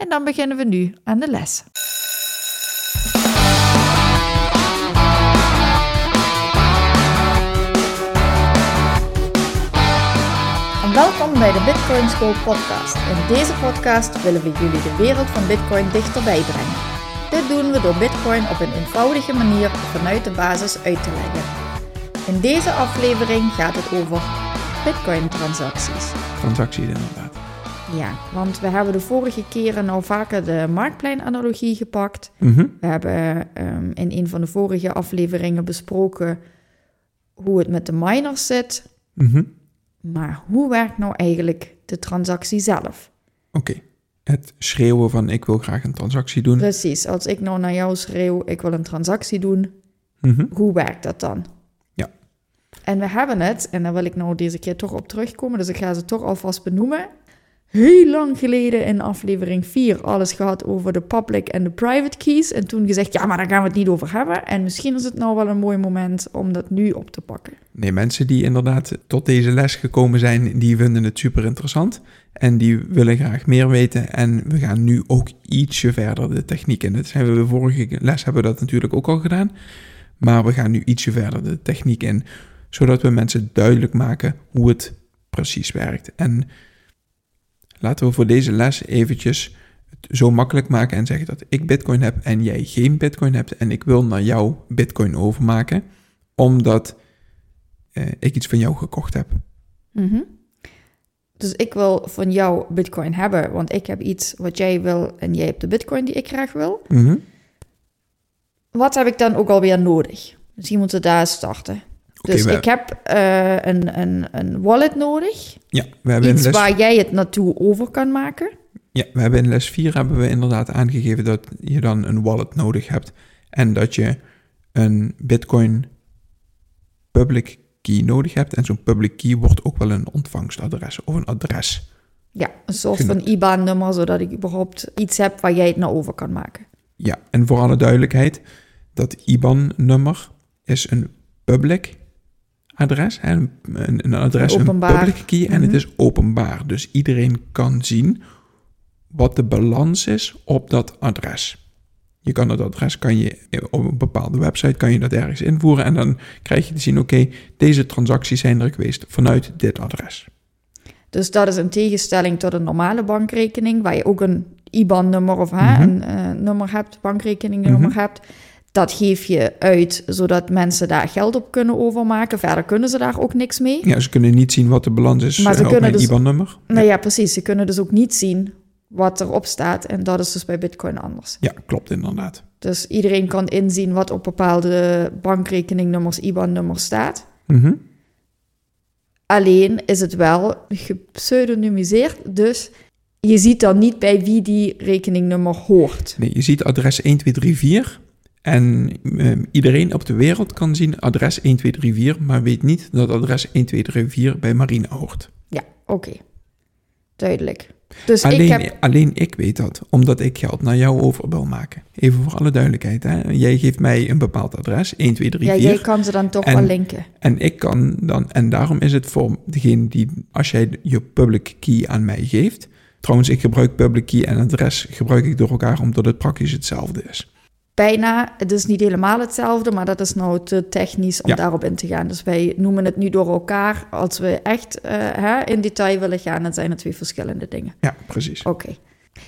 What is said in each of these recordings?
en dan beginnen we nu aan de les. En welkom bij de Bitcoin School podcast. In deze podcast willen we jullie de wereld van Bitcoin dichterbij brengen. Dit doen we door Bitcoin op een eenvoudige manier vanuit de basis uit te leggen. In deze aflevering gaat het over Bitcoin-transacties. Transacties inderdaad. Ja, want we hebben de vorige keren al vaker de marktpleinanalogie gepakt. Mhm. We hebben ehm, in een van de vorige afleveringen besproken hoe het met de miners zit. Mhm. Maar hoe werkt nou eigenlijk de transactie zelf? Oké. Het schreeuwen van ik wil graag een transactie doen. Precies, als ik nou naar jou schreeuw, ik wil een transactie doen, Mhm. hoe werkt dat dan? Ja. En we hebben het, en daar wil ik nou deze keer toch op terugkomen, dus ik ga ze toch alvast benoemen. Heel lang geleden in aflevering 4 alles gehad over de public en de private keys. En toen gezegd, ja, maar daar gaan we het niet over hebben. En misschien is het nou wel een mooi moment om dat nu op te pakken. Nee, mensen die inderdaad tot deze les gekomen zijn, die vinden het super interessant. En die willen graag meer weten. En we gaan nu ook ietsje verder de techniek in. We de vorige les hebben we dat natuurlijk ook al gedaan. Maar we gaan nu ietsje verder de techniek in. Zodat we mensen duidelijk maken hoe het precies werkt. En laten we voor deze les eventjes het zo makkelijk maken en zeggen dat ik bitcoin heb en jij geen bitcoin hebt. En ik wil naar jou bitcoin overmaken. Omdat eh, ik iets van jou gekocht heb. Mhm. Dus ik wil van jou bitcoin hebben, want ik heb iets wat jij wil en jij hebt de bitcoin die ik graag wil. Mhm. Wat heb ik dan ook alweer nodig? Misschien moeten we daar starten. Dus ik heb eh, een, een, een wallet nodig. Ja, we hebben, Iets les, waar jij het naartoe over kan maken. ja, we hebben in les 4 hebben we inderdaad aangegeven dat je dan een wallet nodig hebt. En dat je een bitcoin public key nodig hebt. En zo'n public key wordt ook wel een ontvangstadres of een adres. Ja, een soort van IBAN-nummer, zodat ik überhaupt iets heb waar jij het naar over kan maken. Ja, en voor alle duidelijkheid, dat IBAN-nummer is een public adres. Hè? Een, een een adres, een Openbaar. public key en het Mhm. is openbaar. Dus iedereen kan zien wat de balans is op dat adres. Je kan dat adres kan je op een bepaalde website kan je dat ergens invoeren en dan krijg je te zien: oké, deze transacties zijn er geweest vanuit dit adres. Dus dat is in tegenstelling tot een normale bankrekening, waar je ook een IBAN-nummer of hè, Mhm. een eh, nummer hebt, bankrekeningnummer Mhm. hebt. Dat geef je uit, zodat mensen daar geld op kunnen overmaken. Verder kunnen ze daar ook niks mee. Ja, ze kunnen niet zien wat de balans is Maar ze op mijn dus- IBAN-nummer. Nou ja, precies. Ze kunnen dus ook niet zien wat erop staat. En dat is dus bij Bitcoin anders. Ja, klopt inderdaad. Dus iedereen kan inzien wat op bepaalde bankrekeningnummers, IBAN-nummers staat. Mhm. Alleen is het wel gepseudonymiseerd. Dus je ziet dan niet bij wie die rekeningnummer hoort. Nee, je ziet adres 1234 en eh, iedereen op de wereld kan zien adres 1234, maar weet niet dat adres 1234 bij Marina hoort. Ja, oké. Duidelijk. Dus Alleen ik heb... alleen ik weet dat, omdat ik geld naar jou over wil maken. Even voor alle duidelijkheid. Hè? Jij geeft mij een bepaald adres, Ja, 1234. jij kan ze dan toch En- wel linken. En ik kan dan, en daarom is het voor degene die, als jij je public key aan mij geeft. Trouwens, ik gebruik public key en adres gebruik ik door elkaar omdat het praktisch hetzelfde is. Bijna, het is niet helemaal hetzelfde, maar dat is nou te technisch om Ja. daarop in te gaan. Dus wij noemen het nu door elkaar. Als we echt eh, hè, in detail willen gaan, dan zijn het twee verschillende dingen. Ja, precies. Oké.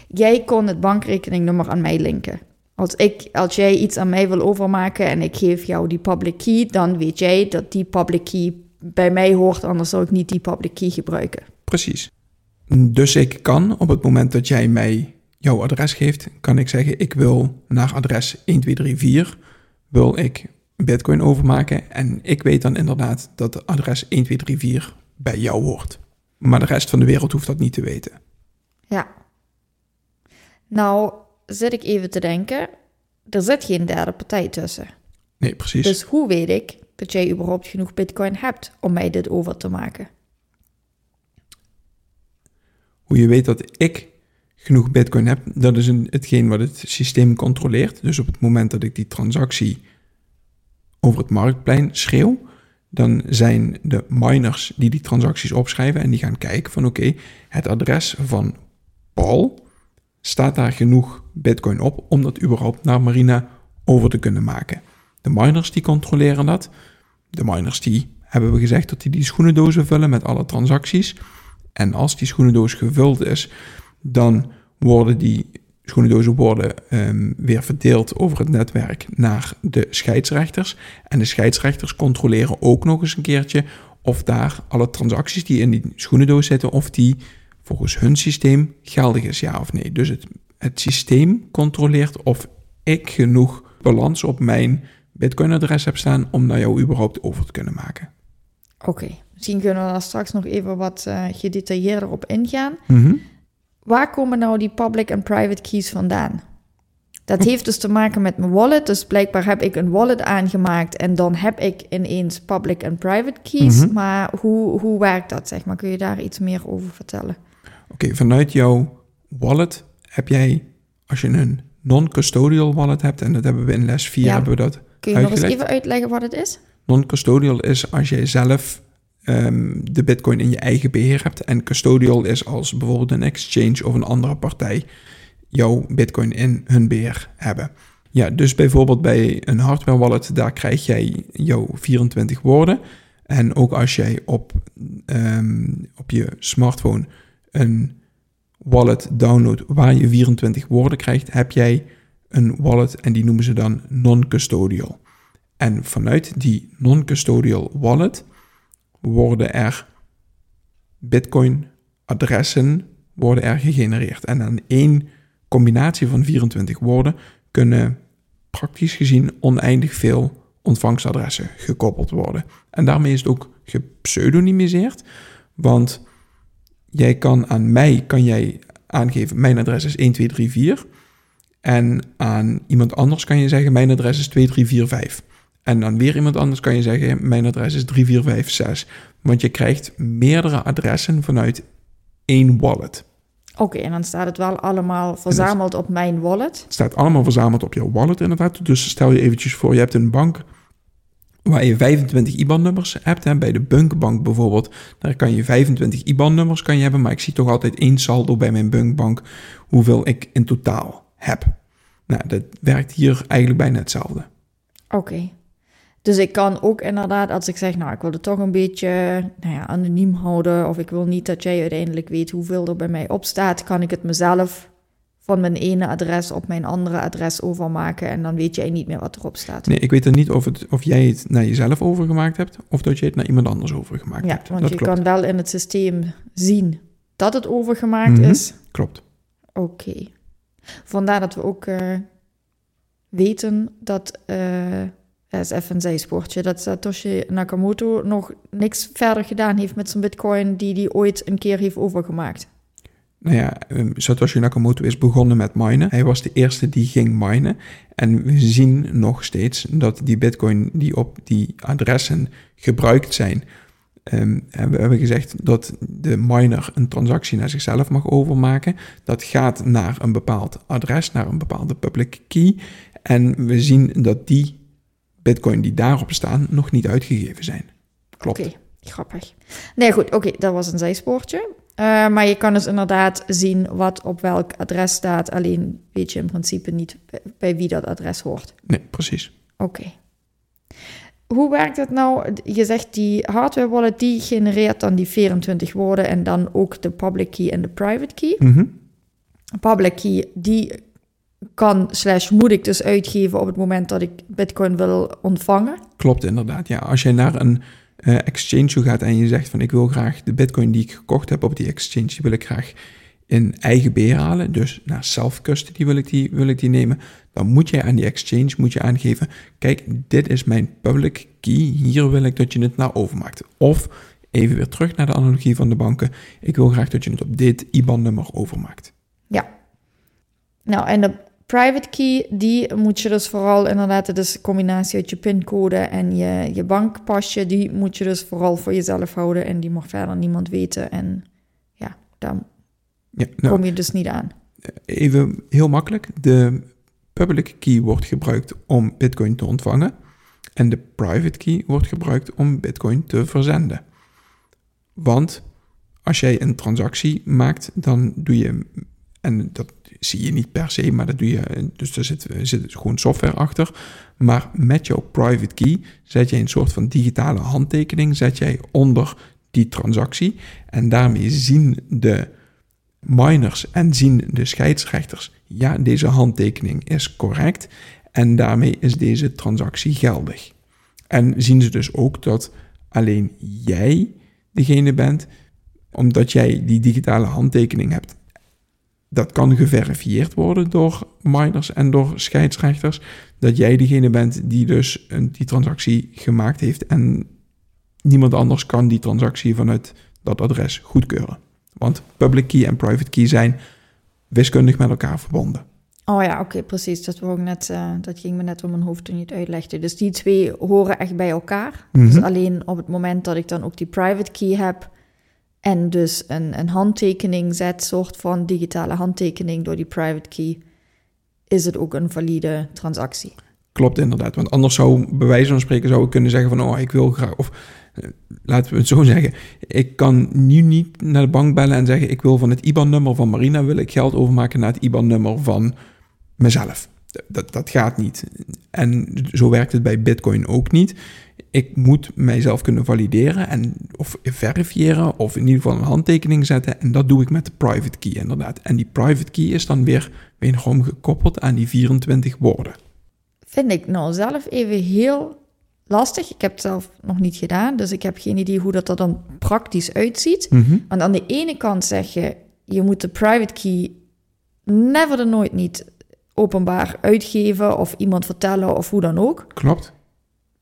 Jij kon het bankrekeningnummer aan mij linken. Als, ik, als jij iets aan mij wil overmaken en ik geef jou die public key, dan weet jij dat die public key bij mij hoort, anders zou ik niet die public key gebruiken. Precies. Dus ik kan op het moment dat jij mij jouw adres geeft, kan ik zeggen: ik wil naar adres 1234 wil ik Bitcoin overmaken. En ik weet dan inderdaad dat adres 1234 bij jou hoort. Maar de rest van de wereld hoeft dat niet te weten. Ja. Nou, zit ik even te denken, er zit geen derde partij tussen. Nee, precies. Dus hoe weet ik dat jij überhaupt genoeg bitcoin hebt om mij dit over te maken? Hoe je weet dat ik genoeg bitcoin heb, dat is een, hetgeen wat het systeem controleert. Dus op het moment dat ik die transactie over het marktplein schreeuw, dan zijn de miners die die transacties opschrijven en die gaan kijken van oké, het adres van Paul, staat daar genoeg bitcoin op om dat überhaupt naar Marina over te kunnen maken. De miners die controleren dat. De miners die hebben we gezegd dat die die schoenendozen vullen met alle transacties. En als die schoenendoos gevuld is, dan worden die schoenendozen worden um, weer verdeeld over het netwerk naar de scheidsrechters. En de scheidsrechters controleren ook nog eens een keertje of daar alle transacties die in die schoenendoos zitten, of die volgens hun systeem geldig is, ja of nee. Dus het, het systeem controleert of ik genoeg balans op mijn Bitcoin-adres heb staan om naar jou überhaupt over te kunnen maken. Oké, misschien kunnen we daar straks nog even wat uh, gedetailleerder op ingaan. Mm Waar komen nou die public en private keys vandaan? Dat heeft dus te maken met mijn wallet. Dus blijkbaar heb ik een wallet aangemaakt en dan heb ik ineens public en private keys. Mhm. Maar hoe, hoe werkt dat, zeg maar? Kun je daar iets meer over vertellen? Oké, vanuit jouw wallet heb jij, als je een non-custodial wallet hebt, en dat hebben we in les 4 Ja. hebben we dat Kun je nog eens even uitleggen wat het is? Non-custodial is als jij zelf ehm, de bitcoin in je eigen beheer hebt. En custodial is als bijvoorbeeld een exchange of een andere partij jouw bitcoin in hun beheer hebben. Ja, dus bijvoorbeeld bij een hardware wallet, daar krijg jij jouw 24 woorden. En ook als jij op, ehm, op je smartphone een wallet downloadt waar je 24 woorden krijgt, heb jij een wallet en die noemen ze dan non-custodial. En vanuit die non-custodial wallet worden er Bitcoin-adressen worden er gegenereerd. En aan één combinatie van 24 woorden kunnen praktisch gezien oneindig veel ontvangstadressen gekoppeld worden. En daarmee is het ook gepseudonymiseerd, want jij kan aan mij kan jij aangeven mijn adres is 1234 en aan iemand anders kan je zeggen mijn adres is 2345. En dan weer iemand anders kan je zeggen mijn adres is 3456. Want je krijgt meerdere adressen vanuit één wallet. Oké, en dan staat het wel allemaal verzameld op mijn wallet. Het staat allemaal verzameld op jouw wallet inderdaad. Dus stel je eventjes voor, je hebt een bank waar je 25 IBAN-nummers hebt. Hè. Bij de Bunkbank bijvoorbeeld, daar kan je 25 IBAN-nummers kan je hebben. Maar ik zie toch altijd één saldo bij mijn Bunkbank hoeveel ik in totaal heb. Nou, dat werkt hier eigenlijk bijna hetzelfde. Oké. Dus ik kan ook inderdaad, als ik zeg, nou, ik wil het toch een beetje nou ja, anoniem houden, of ik wil niet dat jij uiteindelijk weet hoeveel er bij mij op staat, kan ik het mezelf van mijn ene adres op mijn andere adres overmaken en dan weet jij niet meer wat erop staat. Nee, ik weet er niet of, het, of jij het naar jezelf overgemaakt hebt, of dat je het naar iemand anders overgemaakt ja, hebt. want dat je klopt. kan wel in het systeem zien dat het overgemaakt Mhm. is. Klopt. Oké. Vandaar dat we ook eh, weten dat, eh dat is even een zijspoortje, dat Satoshi Nakamoto nog niks verder gedaan heeft met zijn bitcoin die hij ooit een keer heeft overgemaakt. Nou ja, ehm, Satoshi Nakamoto is begonnen met minen. Hij was de eerste die ging minen. En we zien nog steeds dat die bitcoin die op die adressen gebruikt zijn, ehm, en we hebben gezegd dat de miner een transactie naar zichzelf mag overmaken. Dat gaat naar een bepaald adres, naar een bepaalde public key. En we zien dat die bitcoin die daarop staan nog niet uitgegeven zijn. Klopt. Oké, grappig. Nee, goed, oké, dat was een zijspoortje. Eh, maar je kan dus inderdaad zien wat op welk adres staat. Alleen weet je in principe niet bij, wie dat adres hoort. Nee, precies. Oké. Hoe werkt het nou? Je zegt die hardware wallet die genereert dan die 24 woorden en dan ook de public key en de private key. Mhm. Public key die kan slash moet ik dus uitgeven op het moment dat ik bitcoin wil ontvangen. Klopt inderdaad. Ja, als je naar een eh, exchange toe gaat en je zegt van ik wil graag de bitcoin die ik gekocht heb op die exchange, die wil ik graag in eigen beheer halen, dus naar self-custody wil ik die, wil ik die nemen, dan moet je aan die exchange moet je aangeven, kijk, dit is mijn public key, hier wil ik dat je het naar overmaakt. Of, even weer terug naar de analogie van de banken, ik wil graag dat je het op dit IBAN-nummer overmaakt. Ja. Nou, en de private key, die moet je dus vooral inderdaad, het is een combinatie uit je pincode en je, je bankpasje, die moet je dus vooral voor jezelf houden en die mag verder niemand weten. En ja, daar Ja, nou, kom je dus niet aan. even heel makkelijk. De public key wordt gebruikt om Bitcoin te ontvangen. En de private key wordt gebruikt om Bitcoin te verzenden. Want als jij een transactie maakt, dan doe je, en dat zie je niet per se, maar dat doe je, dus er zit, zit gewoon software achter. Maar met jouw private key zet jij een soort van digitale handtekening, zet jij onder die transactie. En daarmee zien de miners en zien de scheidsrechters, ja, deze handtekening is correct en daarmee is deze transactie geldig. En zien ze dus ook dat alleen jij degene bent, omdat jij die digitale handtekening hebt. Dat kan geverifieerd worden door miners en door scheidsrechters, dat jij degene bent die dus een, die transactie gemaakt heeft en niemand anders kan die transactie vanuit dat adres goedkeuren. Want public key en private key zijn wiskundig met elkaar verbonden. Oh ja, oké, precies. Dat, wou ik net, eh, dat ging me net door mijn hoofd toen je het uitlegde. Dus die twee horen echt bij elkaar. Mhm. Dus alleen op het moment dat ik dan ook die private key heb en dus een, een handtekening zet, soort van digitale handtekening door die private key, is het ook een valide transactie. Klopt inderdaad, want anders zou bij wijze van spreken zou ik kunnen zeggen van oh ik wil graag of eh, laten we het zo zeggen, ik kan nu niet naar de bank bellen en zeggen ik wil van het IBAN-nummer van Marina wil ik geld overmaken naar het IBAN-nummer van mezelf. Dat, dat gaat niet. En zo werkt het bij Bitcoin ook niet. Ik moet mijzelf kunnen valideren en of verifiëren of in ieder geval een handtekening zetten en dat doe ik met de private key inderdaad. En die private key is dan weer wederom gekoppeld aan die 24 woorden. Vind ik nou zelf even heel lastig. Ik heb het zelf nog niet gedaan, dus ik heb geen idee hoe dat er dan praktisch uitziet. Mhm. Want aan de ene kant zeg je, je moet de private key never de nooit niet openbaar uitgeven of iemand vertellen of hoe dan ook. Klopt.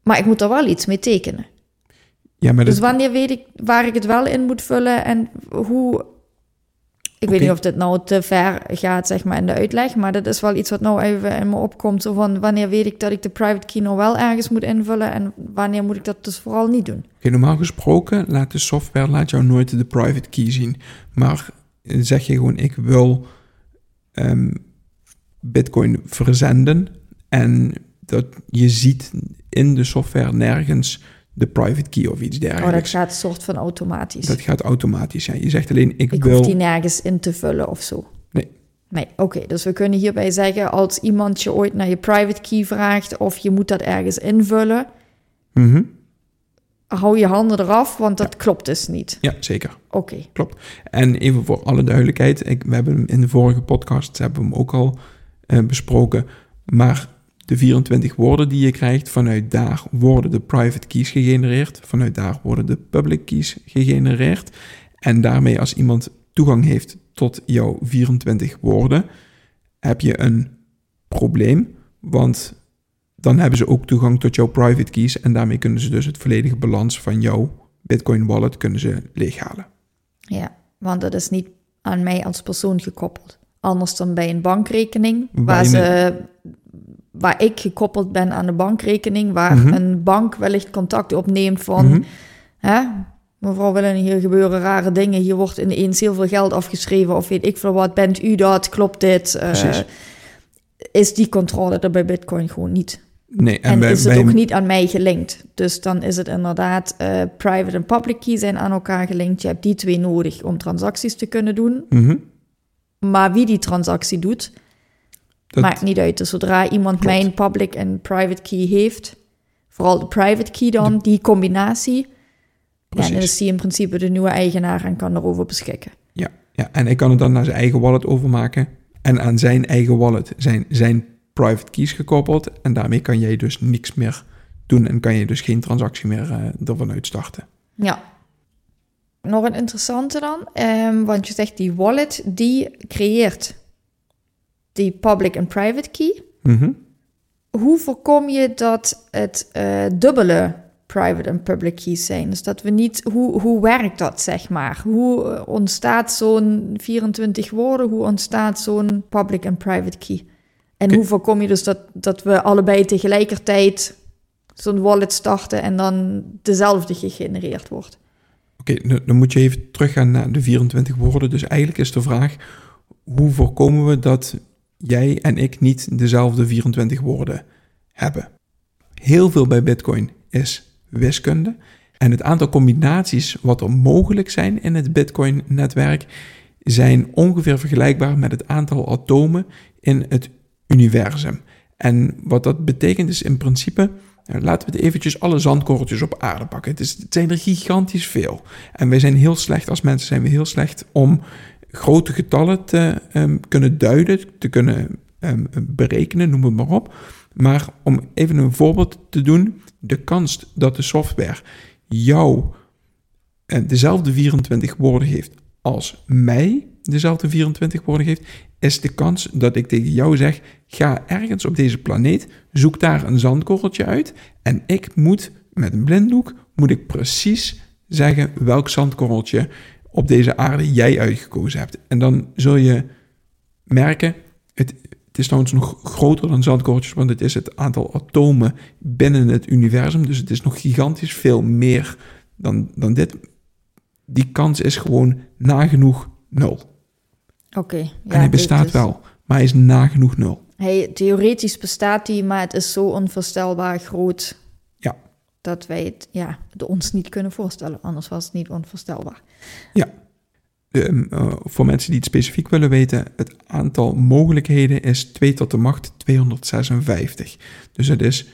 Maar ik moet er wel iets mee tekenen. Ja, maar Dus dat, wanneer weet ik waar ik het wel in moet vullen en hoe... Ik weet niet of dit nou te ver gaat, zeg maar, in de uitleg, maar dat is wel iets wat nou even in me opkomt. Zo van, wanneer weet ik dat ik de private key nou wel ergens moet invullen en wanneer moet ik dat dus vooral niet doen? Oké, normaal gesproken laat de software laat jou nooit de private key zien. Maar zeg je gewoon, ik wil ehm, bitcoin verzenden. En dat je ziet in de software nergens de private key of iets Oh, dat dergelijks. gaat soort van automatisch. dat gaat automatisch zijn. Je zegt alleen, ik, ik wil... hoef die nergens in te vullen of zo. Nee. Nee, oké. Dus we kunnen hierbij zeggen, als iemand je ooit naar je private key vraagt of je moet dat ergens invullen, Mhm. hou je handen eraf, want dat klopt dus niet. Ja, zeker. Oké. En even voor alle duidelijkheid, ik, we hebben hem in de vorige podcast hebben we hem ook al eh, besproken. Maar de 24 woorden die je krijgt, vanuit daar worden de private keys gegenereerd. Vanuit daar worden de public keys gegenereerd. En daarmee, als iemand toegang heeft tot jouw 24 woorden, heb je een probleem. Want dan hebben ze ook toegang tot jouw private keys. En daarmee kunnen ze dus het volledige balans van jouw Bitcoin wallet kunnen ze leeghalen. Ja, want dat is niet aan mij als persoon gekoppeld. Anders dan bij een bankrekening, Waar waar, ze, waar ik gekoppeld ben aan de bankrekening, waar Mhm. een bank wellicht contact opneemt van, Mhm. hè, mevrouw Willen, hier gebeuren rare dingen, hier wordt ineens heel veel geld afgeschreven of weet ik veel wat, bent u dat, klopt dit? Eh, is die controle er bij Bitcoin gewoon niet. Nee, En, bij- is het bij- ook niet aan mij gelinkt. Dus dan is het inderdaad, eh, private en public key zijn aan elkaar gelinkt. Je hebt die twee nodig om transacties te kunnen doen. Mhm. Maar wie die transactie doet, Dat- maakt niet uit. Dus zodra iemand Klopt. mijn public en private key heeft, vooral de private key dan, die combinatie, ja, dan is die in principe de nieuwe eigenaar en kan erover beschikken. Ja, ja, en hij kan het dan naar zijn eigen wallet overmaken. En aan zijn eigen wallet zijn zijn private keys gekoppeld. En daarmee kan jij dus niks meer doen en kan je dus geen transactie meer eh, ervan uitstarten. Ja. Nog een interessante dan, ehm, want je zegt die wallet, die creëert die public en private key. Mhm. Hoe voorkom je dat het eh, dubbele private en public keys zijn? Dus dat we niet, hoe, hoe werkt dat zeg maar? Hoe eh, ontstaat zo'n 24 woorden, hoe ontstaat zo'n public en private key? En hoe voorkom je dus dat, dat we allebei tegelijkertijd zo'n wallet starten en dan dezelfde gegenereerd wordt? Oké, dan moet je even teruggaan naar de 24 woorden. Dus eigenlijk is de vraag, hoe voorkomen we dat jij en ik niet dezelfde 24 woorden hebben? Heel veel bij Bitcoin is wiskunde. En het aantal combinaties wat er mogelijk zijn in het Bitcoin-netwerk zijn ongeveer vergelijkbaar met het aantal atomen in het universum. En wat dat betekent is in principe, laten we het eventjes alle zandkorreltjes op aarde pakken. Het, is, het zijn er gigantisch veel. En wij zijn heel slecht, als mensen zijn we heel slecht om grote getallen te ehm, kunnen duiden, te kunnen ehm, berekenen, noem het maar op. Maar om even een voorbeeld te doen, de kans dat de software jou eh, dezelfde 24 woorden geeft als mij dezelfde 24 woorden geeft, is de kans dat ik tegen jou zeg: ga ergens op deze planeet, zoek daar een zandkorreltje uit en ik moet met een blinddoek moet ik precies zeggen welk zandkorreltje op deze aarde jij uitgekozen hebt. En dan zul je merken, het, het is trouwens nog groter dan zandkorreltjes, want het is het aantal atomen binnen het universum, dus het is nog gigantisch veel meer dan, dan dit. Die kans is gewoon nagenoeg nul. Oké. ja, en hij bestaat is- wel, maar hij is nagenoeg nul. Hij, theoretisch bestaat hij, maar het is zo onvoorstelbaar groot. Dat wij het, ja, ons niet kunnen voorstellen. Anders was het niet onvoorstelbaar. Ehm, eh, voor mensen die het specifiek willen weten, het aantal mogelijkheden is 2 tot de macht 256. Dus het is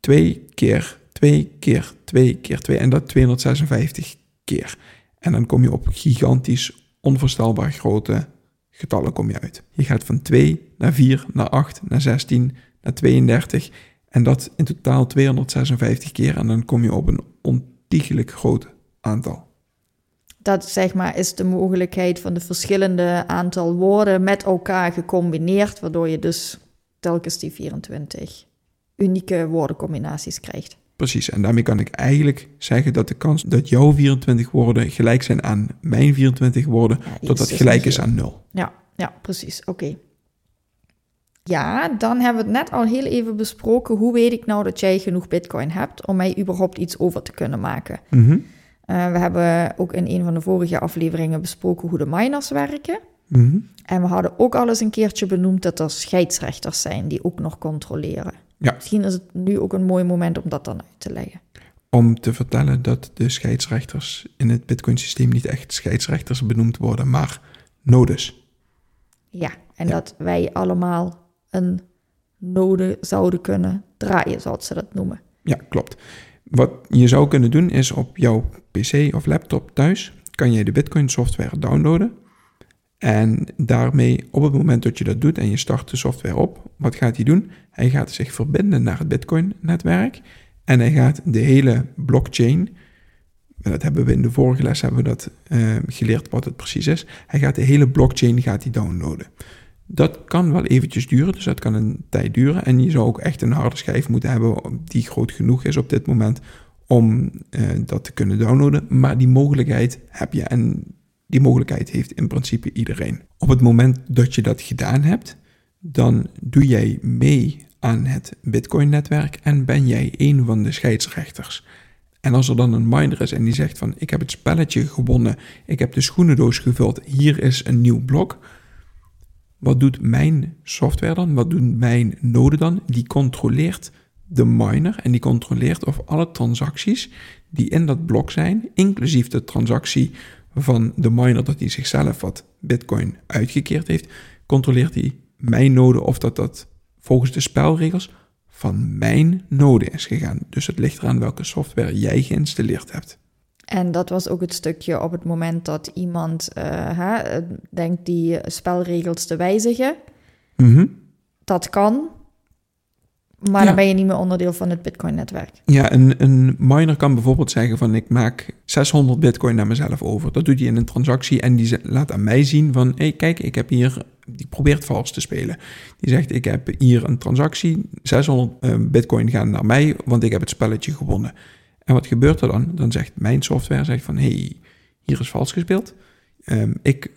2 keer 2 keer 2 keer 2 en dat 256 keer. En dan kom je op gigantisch, onvoorstelbaar grote getallen kom je uit. Je gaat van 2 naar 4, naar 8, naar 16, naar 32 en dat in totaal 256 keer en dan kom je op een ontiegelijk groot aantal. Dat zeg maar is de mogelijkheid van de verschillende aantal woorden met elkaar gecombineerd, waardoor je dus telkens die 24 unieke woordencombinaties krijgt. Precies, en daarmee kan ik eigenlijk zeggen dat de kans dat jouw 24 woorden gelijk zijn aan mijn 24 woorden, Ja, dat dat gelijk is aan 0. Ja, ja, precies. Oké. Ja, dan hebben we het net al heel even besproken. Hoe weet ik nou dat jij genoeg bitcoin hebt om mij überhaupt iets over te kunnen maken? Mhm, Eh, we hebben ook in een van de vorige afleveringen besproken hoe de miners werken. mhm. En we hadden ook al eens een keertje benoemd dat er scheidsrechters zijn die ook nog controleren. Ja. Misschien is het nu ook een mooi moment om dat dan uit te leggen. Om te vertellen dat de scheidsrechters in het Bitcoin-systeem niet echt scheidsrechters benoemd worden, maar nodes. Ja, en Ja. dat wij allemaal een node zouden kunnen draaien, zoals ze dat noemen. Ja, klopt. Wat je zou kunnen doen is op jouw PC of laptop thuis kan je de Bitcoin software downloaden. En daarmee, op het moment dat je dat doet en je start de software op, wat gaat hij doen? Hij gaat zich verbinden naar het Bitcoin-netwerk en hij gaat de hele blockchain, dat hebben we in de vorige les hebben we dat eh, geleerd wat het precies is. Hij gaat de hele blockchain gaat hij downloaden. Dat kan wel eventjes duren, dus dat kan een tijd duren. En je zou ook echt een harde schijf moeten hebben die groot genoeg is op dit moment om eh, dat te kunnen downloaden. Maar die mogelijkheid heb je en die mogelijkheid heeft in principe iedereen. Op het moment dat je dat gedaan hebt, dan doe jij mee aan het Bitcoin-netwerk en ben jij een van de scheidsrechters. En als er dan een miner is en die zegt van ik heb het spelletje gewonnen, ik heb de schoenendoos gevuld, hier is een nieuw blok. Wat doet mijn software dan? Wat doet mijn node dan? Die controleert de miner en die controleert of alle transacties die in dat blok zijn, inclusief de transactie van de miner dat hij zichzelf wat bitcoin uitgekeerd heeft, controleert hij mijn node of dat dat volgens de spelregels van mijn node is gegaan. Dus het ligt eraan welke software jij geïnstalleerd hebt. En dat was ook het stukje op het moment dat iemand eh, hè, denkt die spelregels te wijzigen. Mhm. Dat kan, maar Ja. dan ben je niet meer onderdeel van het Bitcoin-netwerk. Ja, een, een miner kan bijvoorbeeld zeggen van ik maak 600 bitcoin naar mezelf over. Dat doet hij in een transactie en die laat aan mij zien van hé hey, kijk, ik heb hier, die probeert vals te spelen. Die zegt ik heb hier een transactie, 600 eh, bitcoin gaan naar mij, want ik heb het spelletje gewonnen. En wat gebeurt er dan? Dan zegt mijn software zegt van hé, hey, hier is vals gespeeld. Ehm, ik,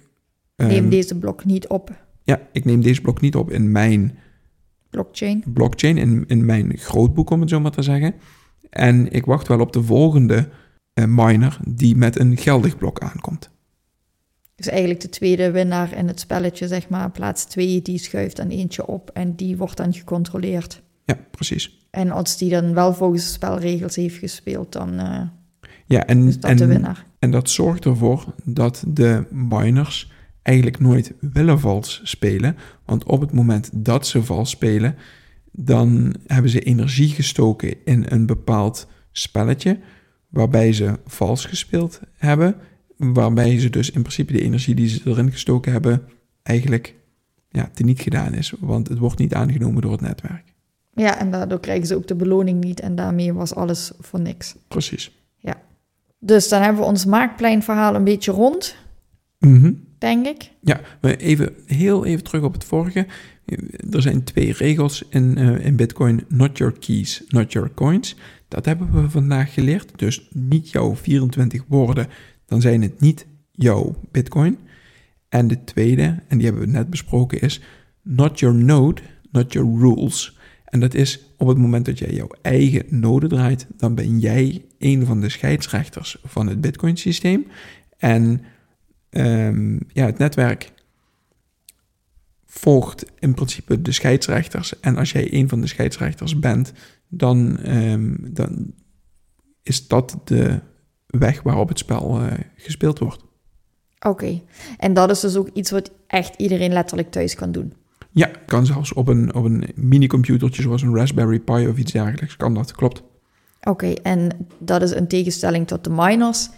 ehm, Neem deze blok niet op. ja, ik neem deze blok niet op in mijn blockchain. blockchain in, in mijn grootboek, om het zo maar te zeggen. En ik wacht wel op de volgende eh, miner die met een geldig blok aankomt. Dus eigenlijk de tweede winnaar in het spelletje, zeg maar, plaats twee, die schuift dan eentje op en die wordt dan gecontroleerd. Ja, precies. En als die dan wel volgens de spelregels heeft gespeeld, dan eh, Ja, en, is dat de en, winnaar. en dat zorgt ervoor dat de miners eigenlijk nooit willen vals spelen. Want op het moment dat ze vals spelen, dan hebben ze energie gestoken in een bepaald spelletje, waarbij ze vals gespeeld hebben, waarbij ze dus in principe de energie die ze erin gestoken hebben, eigenlijk ja, teniet gedaan is, want het wordt niet aangenomen door het netwerk. Ja, en daardoor krijgen ze ook de beloning niet en daarmee was alles voor niks. Precies. Dus dan hebben we ons maakpleinverhaal een beetje rond, Mhm. denk ik. Ja, maar even, heel even terug op het vorige. Er zijn twee regels in, eh, in Bitcoin: not your keys, not your coins. Dat hebben we vandaag geleerd. Dus niet jouw 24 woorden, dan zijn het niet jouw Bitcoin. En de tweede, en die hebben we net besproken, is not your node, not your rules. En dat is op het moment dat jij jouw eigen node draait, dan ben jij een van de scheidsrechters van het Bitcoin-systeem. En ehm, ja, het netwerk volgt in principe de scheidsrechters. En als jij een van de scheidsrechters bent, dan, ehm, dan is dat de weg waarop het spel eh, gespeeld wordt. Oké. En dat is dus ook iets wat echt iedereen letterlijk thuis kan doen. Ja, kan zelfs op een, op een minicomputertje zoals een Raspberry Pi of iets dergelijks. Kan dat, klopt. Oké, en dat is in tegenstelling tot de miners.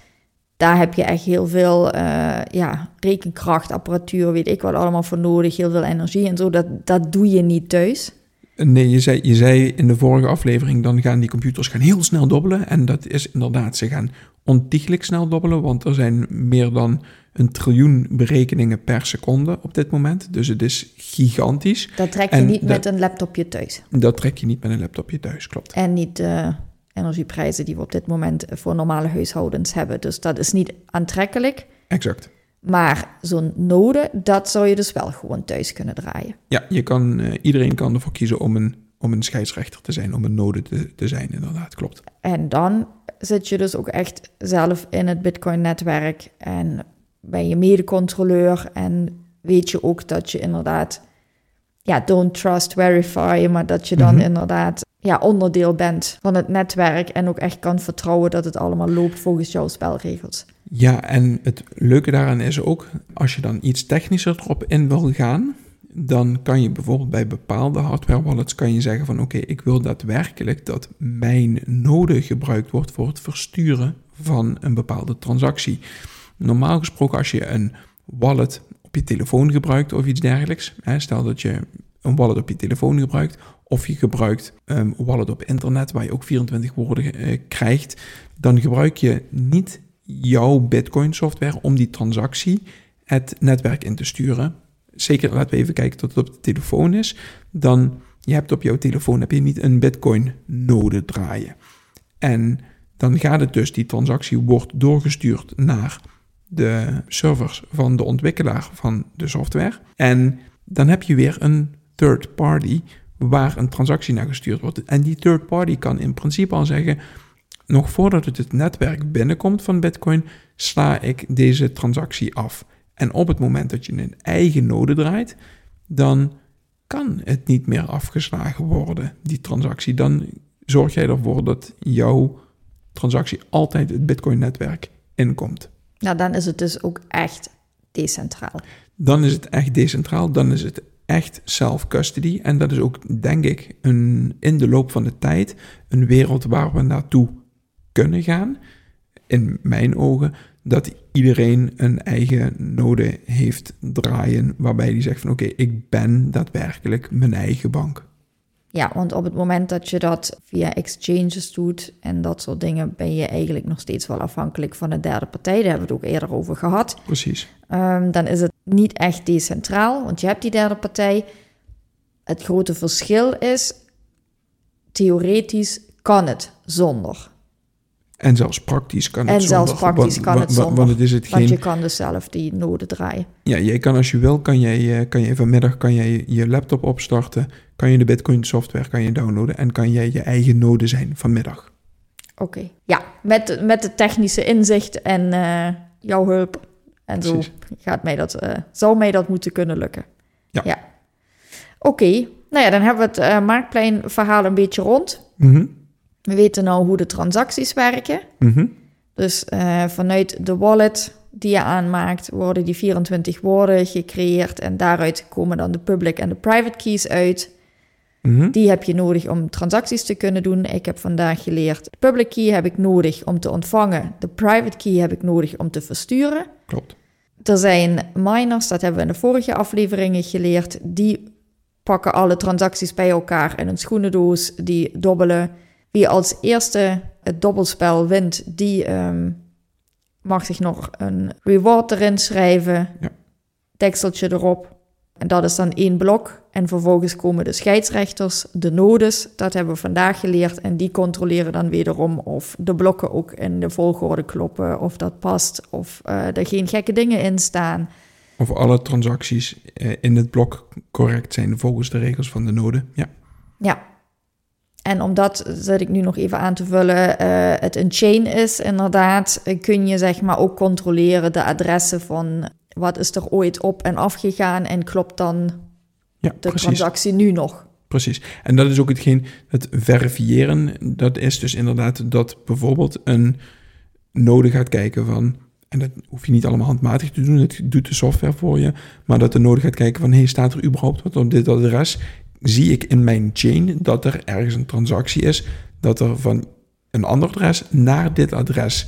Daar heb je echt heel veel eh, ja, rekenkracht, apparatuur, weet ik wat allemaal voor nodig. Heel veel energie en zo. Dat, dat doe je niet thuis. Nee, je zei, je zei in de vorige aflevering, dan gaan die computers gaan heel snel dobbelen. En dat is inderdaad, ze gaan ontiegelijk snel dobbelen, want er zijn meer dan een triljoen berekeningen per seconde op dit moment. Dus het is gigantisch. Dat trek je En niet dat- met een laptopje thuis. Dat trek je niet met een laptopje thuis, klopt. En niet de energieprijzen die we op dit moment voor normale huishoudens hebben. Dus dat is niet aantrekkelijk. Exact. Maar zo'n node, dat zou je dus wel gewoon thuis kunnen draaien. Ja, je kan, eh, iedereen kan ervoor kiezen om een, om een scheidsrechter te zijn, om een node te, te zijn, inderdaad, klopt. En dan zit je dus ook echt zelf in het Bitcoin-netwerk en ben je medecontroleur en weet je ook dat je inderdaad, ja, don't trust, verify, maar dat je dan Mhm. inderdaad ja, onderdeel bent van het netwerk en ook echt kan vertrouwen dat het allemaal loopt volgens jouw spelregels. Ja, en het leuke daaraan is ook, als je dan iets technischer erop in wil gaan, dan kan je bijvoorbeeld bij bepaalde hardware wallets kan je zeggen van oké, ik wil daadwerkelijk dat mijn node gebruikt wordt voor het versturen van een bepaalde transactie. Normaal gesproken als je een wallet op je telefoon gebruikt of iets dergelijks, stel dat je een wallet op je telefoon gebruikt of je gebruikt een wallet op internet waar je ook 24 woorden eh, krijgt, dan gebruik je niet jouw Bitcoin software om die transactie het netwerk in te sturen. Zeker laten we even kijken dat het op de telefoon is. Dan je hebt op jouw telefoon heb je niet een Bitcoin node draaien. En dan gaat het dus, die transactie wordt doorgestuurd naar de servers van de ontwikkelaar van de software. En dan heb je weer een third party waar een transactie naar gestuurd wordt. En die third party kan in principe al zeggen, nog voordat het het netwerk binnenkomt van Bitcoin, sla ik deze transactie af. En op het moment dat je een eigen node draait, dan kan het niet meer afgeslagen worden, die transactie. Dan zorg jij ervoor dat jouw transactie altijd het Bitcoin-netwerk inkomt. Nou, dan is het dus ook echt decentraal. Dan is het echt decentraal, dan is het echt self-custody. En dat is ook, denk ik, een, in de loop van de tijd een wereld waar we naartoe kunnen gaan. In mijn ogen, dat iedereen een eigen node heeft draaien, waarbij die zegt van oké, ik ben daadwerkelijk mijn eigen bank. Ja, want op het moment dat je dat via exchanges doet en dat soort dingen, ben je eigenlijk nog steeds wel afhankelijk van een derde partij. Daar hebben we het ook eerder over gehad. Precies. Um, dan is het niet echt decentraal, want je hebt die derde partij. Het grote verschil is, theoretisch kan het zonder. En zelfs praktisch kan het En zelfs zonder, praktisch want- kan het zonder. Want het is het Want geen... je kan dus zelf die noden draaien. Ja, jij kan als je wil, kan jij, eh, kan je vanmiddag kan jij je laptop opstarten, kan je de Bitcoin software kan je downloaden en kan jij je eigen node zijn vanmiddag. Oké. Ja, met, met de technische inzicht en eh, jouw hulp. En zo gaat mij dat, eh, zou mij dat moeten kunnen lukken. Ja. Oké. Nou ja, dan hebben we het eh marktpleinverhaal een beetje rond. Mhm, We weten nou hoe de transacties werken. mhm, Dus eh, vanuit de wallet die je aanmaakt, worden die 24 woorden gecreëerd. En daaruit komen dan de public en de private keys uit. mhm. Die heb je nodig om transacties te kunnen doen. Ik heb vandaag geleerd, de public key heb ik nodig om te ontvangen. De private key heb ik nodig om te versturen. Klopt. Er zijn miners, dat hebben we in de vorige afleveringen geleerd, die pakken alle transacties bij elkaar in een schoenendoos, die dobbelen. Wie als eerste het dobbelspel wint, die ehm, mag zich nog een reward erin schrijven, Ja. dekseltje erop. En dat is dan één blok. En vervolgens komen de scheidsrechters, de nodes, dat hebben we vandaag geleerd. En die controleren dan wederom of de blokken ook in de volgorde kloppen, of dat past, of eh, er geen gekke dingen in staan. Of alle transacties eh, in het blok correct zijn volgens de regels van de node. Ja, Ja. En omdat, zit ik nu nog even aan te vullen, eh, het een chain is inderdaad, eh, kun je zeg maar ook controleren de adressen van wat is er ooit op en afgegaan en klopt dan ja de precies. transactie nu nog. Precies. En dat is ook hetgeen, het verifiëren, dat is dus inderdaad dat bijvoorbeeld een node gaat kijken van, en dat hoef je niet allemaal handmatig te doen, dat doet de software voor je, maar dat de node gaat kijken van, hey, staat er überhaupt wat op dit adres? Zie ik in mijn chain dat er ergens een transactie is, dat er van een ander adres naar dit adres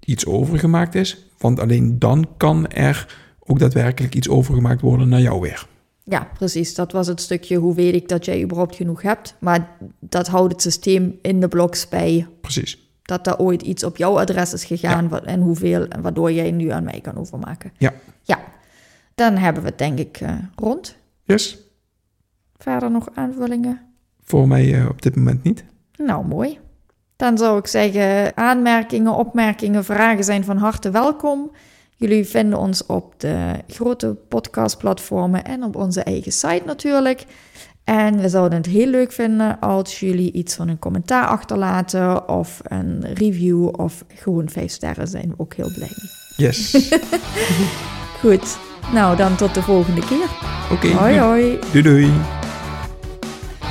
iets overgemaakt is? Want alleen dan kan er ook daadwerkelijk iets overgemaakt worden naar jou weer. Ja, precies. Dat was het stukje hoe weet ik dat jij überhaupt genoeg hebt. Maar dat houdt het systeem in de bloks bij Precies. dat er ooit iets op jouw adres is gegaan en hoeveel, en waardoor jij nu aan mij kan overmaken. Ja. Ja, dan hebben we het denk ik eh, rond. Yes. Verder nog aanvullingen? Voor mij eh, op dit moment niet. Nou, mooi. Dan zou ik zeggen, aanmerkingen, opmerkingen, vragen zijn van harte welkom. Jullie vinden ons op de grote podcastplatformen en op onze eigen site natuurlijk. En we zouden het heel leuk vinden als jullie iets van een commentaar achterlaten of een review of gewoon vijf sterren zijn we ook heel blij mee. Yes. Goed, nou dan tot de volgende keer. Oké. Hoi hoi. Doei doei.